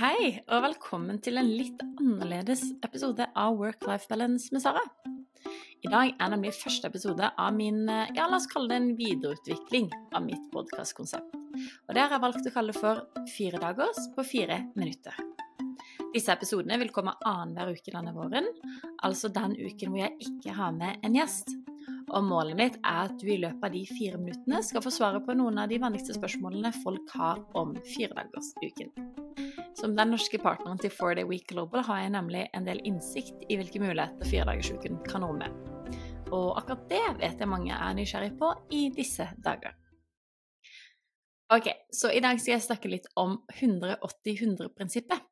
Hei, og velkommen til en litt annerledes episode av Work-Life Balance med Sara. I dag er nemlig første episode av min ja, la oss kalle det en videreutvikling av mitt podkastkonsept. Og det har jeg valgt å kalle for Fire dagers på fire minutter. Disse episodene vil komme annenhver uke denne våren, altså den uken hvor jeg ikke har med en gjest. Og målet mitt er at du i løpet av de fire minuttene skal få svare på noen av de vanligste spørsmålene folk har om firedagersuken. Som den norske partneren til 4 Day Week Global har jeg nemlig en del innsikt i hvilke muligheter firedagersuken kan romme. Og akkurat det vet jeg mange er nysgjerrig på i disse dager. Ok, så i dag skal jeg snakke litt om 180-100-prinsippet.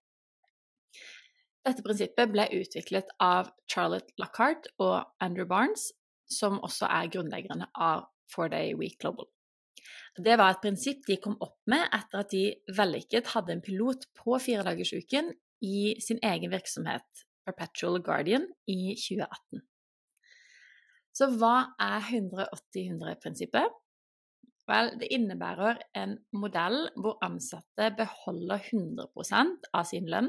Dette prinsippet ble utviklet av Charlotte Lockhart og Andrew Barnes, som også er grunnleggerne av Four Day Week Global. Det var et prinsipp de kom opp med etter at de vellykket hadde en pilot på firedagersuken i sin egen virksomhet, Perpetual Guardian, i 2018. Så hva er 180-100-prinsippet? Vel, det innebærer en modell hvor ansatte beholder 100% av sin lønn,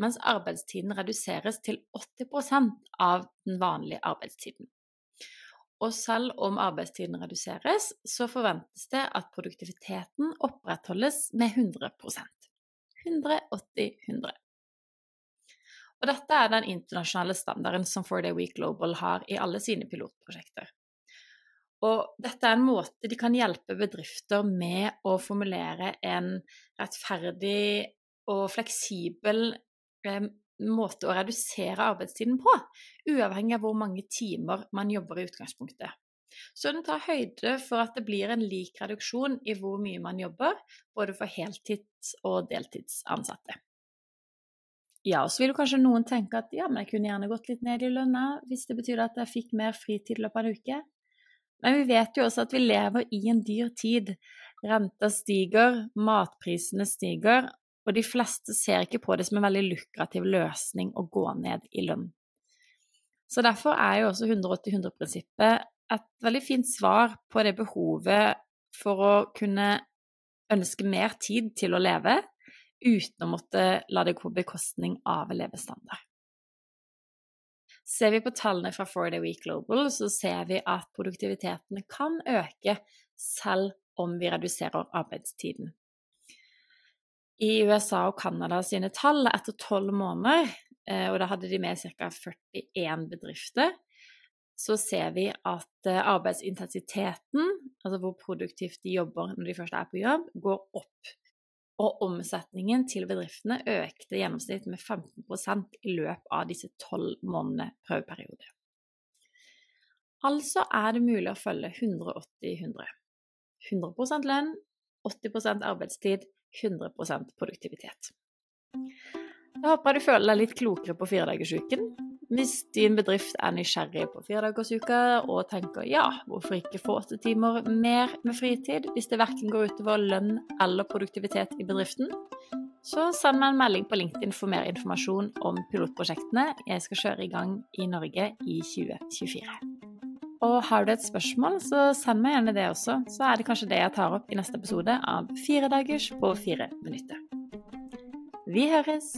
mens arbeidstiden reduseres til 80% av den vanlige arbeidstiden. Og selv om arbeidstiden reduseres, så forventes det at produktiviteten opprettholdes med 100% 180-100. Og dette er den internasjonale standarden som 4Day Week Global har i alle sine pilotprosjekter. Og dette er en måte de kan hjelpe bedrifter med å formulere en rettferdig og fleksibel eh, måte å redusere arbeidstiden på, uavhengig av hvor mange timer man jobber i utgangspunktet. Så den tar høyde for at det blir en lik reduksjon i hvor mye man jobber, både for heltids- og deltidsansatte. Ja, og så vil kanskje noen tenke at ja, men jeg kunne gjerne gått litt ned i lønna hvis det betyr at jeg fikk mer fritid i løpet av en uke. Men vi vet jo også at vi lever i en dyr tid. Renta stiger, matprisene stiger, og de fleste ser ikke på det som en veldig lukrativ løsning å gå ned i lønn. Så derfor er jo også 180-100-prinsippet et veldig fint svar på det behovet for å kunne ønske mer tid til å leve uten å måtte la det gå på bekostning av levestandard. Ser vi på tallene fra 4 Day Week Global, så ser vi at produktiviteten kan øke selv om vi reduserer arbeidstiden i USA og Canada sine tall etter tolv måneder, eh, og da hadde de med ca. 41 bedrifter, så ser vi at eh, arbeidsintensiteten, altså hvor produktivt de jobber når de først er på jobb, går opp. Og omsetningen til bedriftene økte gjennomsnitt med 15% i løpet av disse tolv månedene prøveperiode. Altså er det mulig å følge 180-100. 100 lønn, 80% arbeidstid, 100% produktivitet. Jeg håper du føler deg litt klokere på firedagersuken. Hvis din bedrift er nysgjerrig på firedagersuka og tenker ja, hvorfor ikke få åtte timer mer med fritid hvis det verken går utover lønn eller produktivitet i bedriften, så send meg en melding på LinkedIn for mer informasjon om pilotprosjektene jeg skal kjøre i gang i Norge i 2024. Og har du et spørsmål, så send meg gjerne det også, så er det kanskje det jeg tar opp i neste episode av Fire dagers på fire minutter. Vi høres!